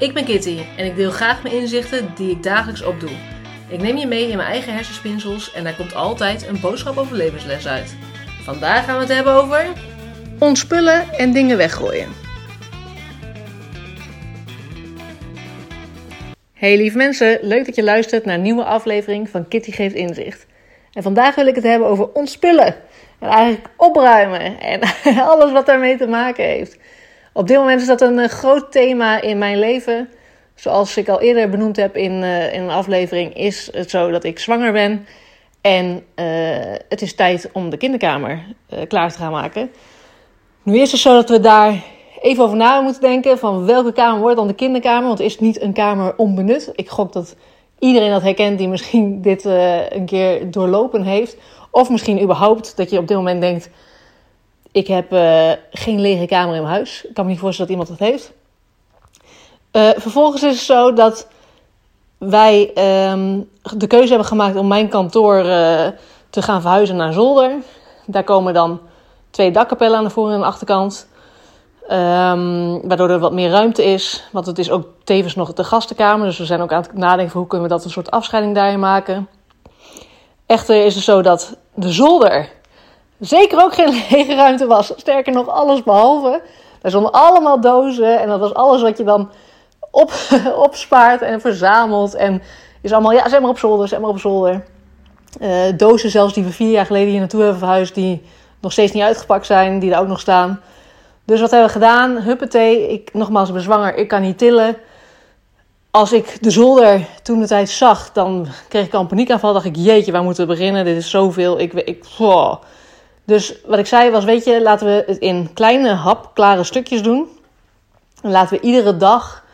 Ik ben Kitty en ik deel graag mijn inzichten die ik dagelijks opdoe. Ik neem je mee in mijn eigen hersenspinsels en daar komt altijd een boodschap over levensles uit. Vandaag gaan we het hebben over. Ontspullen en dingen weggooien. Hey lieve mensen, leuk dat je luistert naar een nieuwe aflevering van Kitty Geeft Inzicht. En vandaag wil ik het hebben over ontspullen. En eigenlijk opruimen en alles wat daarmee te maken heeft. Op dit moment is dat een eh, groot thema in mijn leven. Zoals ik al eerder benoemd heb in, uh, in een aflevering, is het zo dat ik zwanger ben. En uh, het is tijd om de kinderkamer klaar te gaan maken. Nu is het zo dat we daar even over na moeten denken. Van welke kamer wordt dan de kinderkamer? Want is het niet een kamer onbenut? Ik gok dat iedereen dat herkent die misschien dit een keer doorlopen heeft. Of misschien überhaupt dat je op dit moment denkt ik heb uh, geen lege kamer in mijn huis. Ik kan me niet voorstellen dat iemand dat heeft. Uh, vervolgens is het zo dat wij um, de keuze hebben gemaakt om mijn kantoor uh, te gaan verhuizen naar zolder. Daar komen dan twee dakkapellen aan de voor- en de achterkant. Um, waardoor er wat meer ruimte is. Want het is ook tevens nog de gastenkamer. Dus we zijn ook aan het nadenken van hoe kunnen we dat een soort afscheiding daarin maken. Echter is het zo dat de zolder zeker ook geen lege ruimte was. Sterker nog, alles behalve. Daar stonden allemaal dozen en dat was alles wat je dan op, opspaart en verzamelt. En is allemaal, ja, zeg maar op zolder, zeg maar op zolder. Uh, dozen zelfs die we vier jaar geleden hier naartoe hebben verhuisd, die nog steeds niet uitgepakt zijn, die daar ook nog staan. Dus wat hebben we gedaan? Huppatee, ik, nogmaals, ik ben zwanger, ik kan niet tillen. Als ik de zolder toen de tijd zag, dan kreeg ik al een paniekaanval. dacht ik, jeetje, waar moeten we beginnen? Dit is zoveel. Ik, ik, oh. Dus wat ik zei was, weet je, laten we het in kleine hapklare stukjes doen. En laten we iedere dag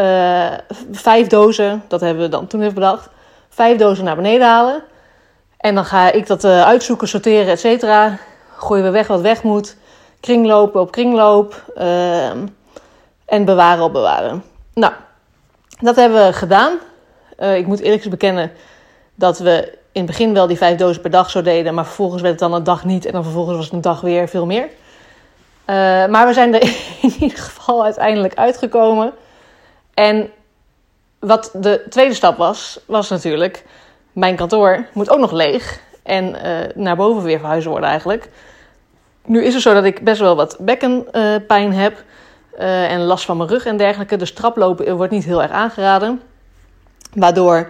uh, vijf dozen, dat hebben we dan toen even bedacht, vijf dozen naar beneden halen. En dan ga ik dat uh, uitzoeken, sorteren, et cetera. Gooien we weg wat weg moet. Kringlopen op kringloop. Uh, en bewaren op bewaren. Nou, dat hebben we gedaan. ik moet eerlijk bekennen dat we in het begin wel die vijf dozen per dag zo deden, maar vervolgens werd het dan een dag niet en dan vervolgens was het een dag weer veel meer. Uh, maar we zijn er in ieder geval uiteindelijk uitgekomen. En wat de tweede stap was, was natuurlijk: mijn kantoor moet ook nog leeg en uh, naar boven weer verhuizen worden eigenlijk. Nu is het zo dat ik best wel wat bekkenpijn heb en last van mijn rug en dergelijke. Dus traplopen wordt niet heel erg aangeraden. Waardoor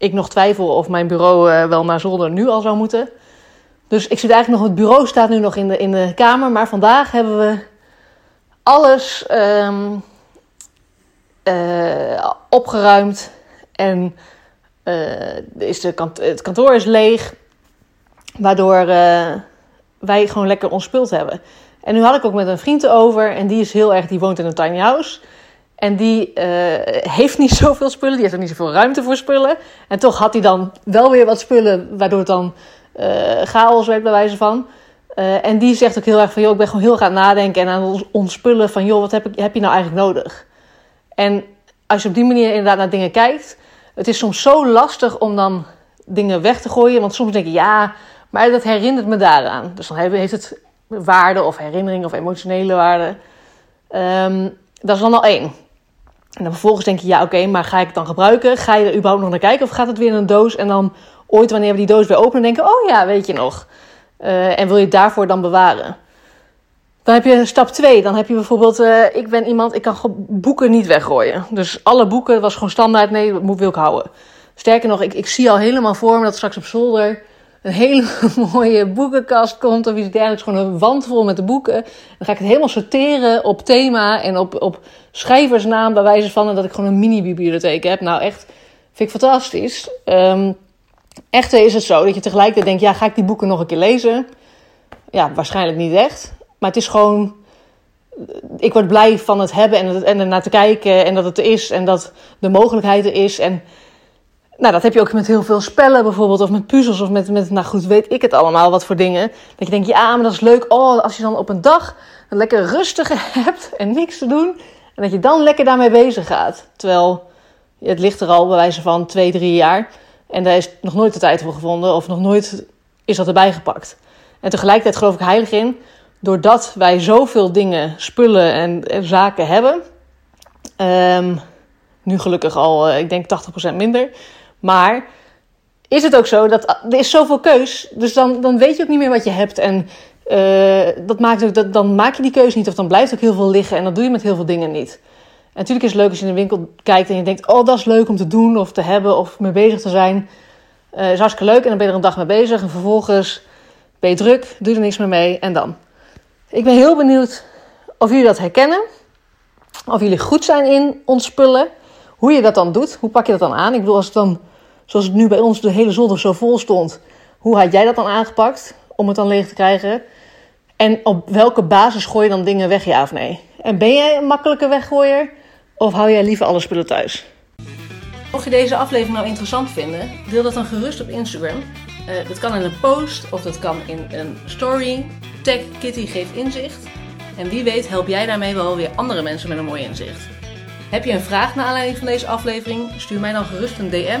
ik nog twijfel of mijn bureau uh, wel naar zolder nu al zou moeten. Dus ik zit eigenlijk nog, het bureau staat nu nog in de, in de kamer. Maar vandaag hebben we alles um, uh, opgeruimd. En uh, is de kant, het kantoor is leeg. Waardoor wij gewoon lekker ons spult hebben. En nu had ik ook met een vriend over. En die is heel erg, die woont in een tiny house. En die uh, heeft niet zoveel spullen, die heeft ook niet zoveel ruimte voor spullen. En toch had hij dan wel weer wat spullen, waardoor het dan uh, chaos werd bij wijze van. Uh, en die zegt ook heel erg van, joh, ik ben gewoon heel gaan nadenken en aan ontspullen van, joh, wat heb, ik, heb je nou eigenlijk nodig? En als je op die manier inderdaad naar dingen kijkt, het is soms zo lastig om dan dingen weg te gooien. Want soms denk je, ja, maar dat herinnert me daaraan. Dus dan heeft het waarde of herinnering of emotionele waarde. Um, dat is dan al één. En dan vervolgens denk je, ja oké, maar ga ik het dan gebruiken? Ga je er überhaupt nog naar kijken of gaat het weer in een doos? En dan ooit wanneer we die doos weer openen, denken, oh ja, weet je nog. Uh, en wil je het daarvoor dan bewaren? Dan heb je stap 2. Dan heb je bijvoorbeeld, uh, ik ben iemand, ik kan boeken niet weggooien. Dus alle boeken was gewoon standaard, nee, dat wil ik houden. Sterker nog, ik, ik zie al helemaal voor me dat straks op zolder een hele mooie boekenkast komt of iets dergelijks. Gewoon een wand vol met de boeken. Dan ga ik het helemaal sorteren op thema en op, op schrijversnaam bij wijze van. Dat ik gewoon een mini-bibliotheek heb. Nou, echt, vind ik fantastisch. Um, echter is het zo dat je tegelijkertijd denkt, ja, ga ik die boeken nog een keer lezen? Ja, waarschijnlijk niet echt. Maar het is gewoon... Ik word blij van het hebben en, het, en er naar te kijken en dat het er is en dat de mogelijkheid er is. En nou, dat heb je ook met heel veel spellen bijvoorbeeld, of met puzzels, of met, met, nou goed, weet ik het allemaal, wat voor dingen. Dat je denkt, ja, maar dat is leuk. Oh, als je dan op een dag een lekker rustige hebt en niks te doen, en dat je dan lekker daarmee bezig gaat. Terwijl het ligt er al bij wijze van twee, drie jaar, en daar is nog nooit de tijd voor gevonden, of nog nooit is dat erbij gepakt. En tegelijkertijd geloof ik heilig in, doordat wij zoveel dingen, spullen en, en zaken hebben, Ehm, nu gelukkig al, eh, ik denk 80% minder. Maar is het ook zo dat er is zoveel keus, dus dan, dan weet je ook niet meer wat je hebt. En uh, dat maakt ook, dat, dan maak je die keuze niet of dan blijft ook heel veel liggen. En dat doe je met heel veel dingen niet. En natuurlijk is het leuk als je in de winkel kijkt en je denkt: Oh, dat is leuk om te doen of te hebben of mee bezig te zijn. Uh, is hartstikke leuk en dan ben je er een dag mee bezig. En vervolgens ben je druk, doe er niks meer mee en dan. Ik ben heel benieuwd of jullie dat herkennen. Of jullie goed zijn in ontspullen. Hoe je dat dan doet. Hoe pak je dat dan aan? Ik bedoel, als het dan, zoals het nu bij ons de hele zolder zo vol stond. Hoe had jij dat dan aangepakt om het dan leeg te krijgen? En op welke basis gooi je dan dingen weg, ja of nee? En ben jij een makkelijke weggooier? Of hou jij liever alle spullen thuis? Mocht je deze aflevering nou interessant vinden, deel dat dan gerust op Instagram. Uh, dat kan in een post of dat kan in een story. Tag Kitty geeft inzicht. En wie weet help jij daarmee wel weer andere mensen met een mooi inzicht. Heb je een vraag naar aanleiding van deze aflevering? Stuur mij dan gerust een DM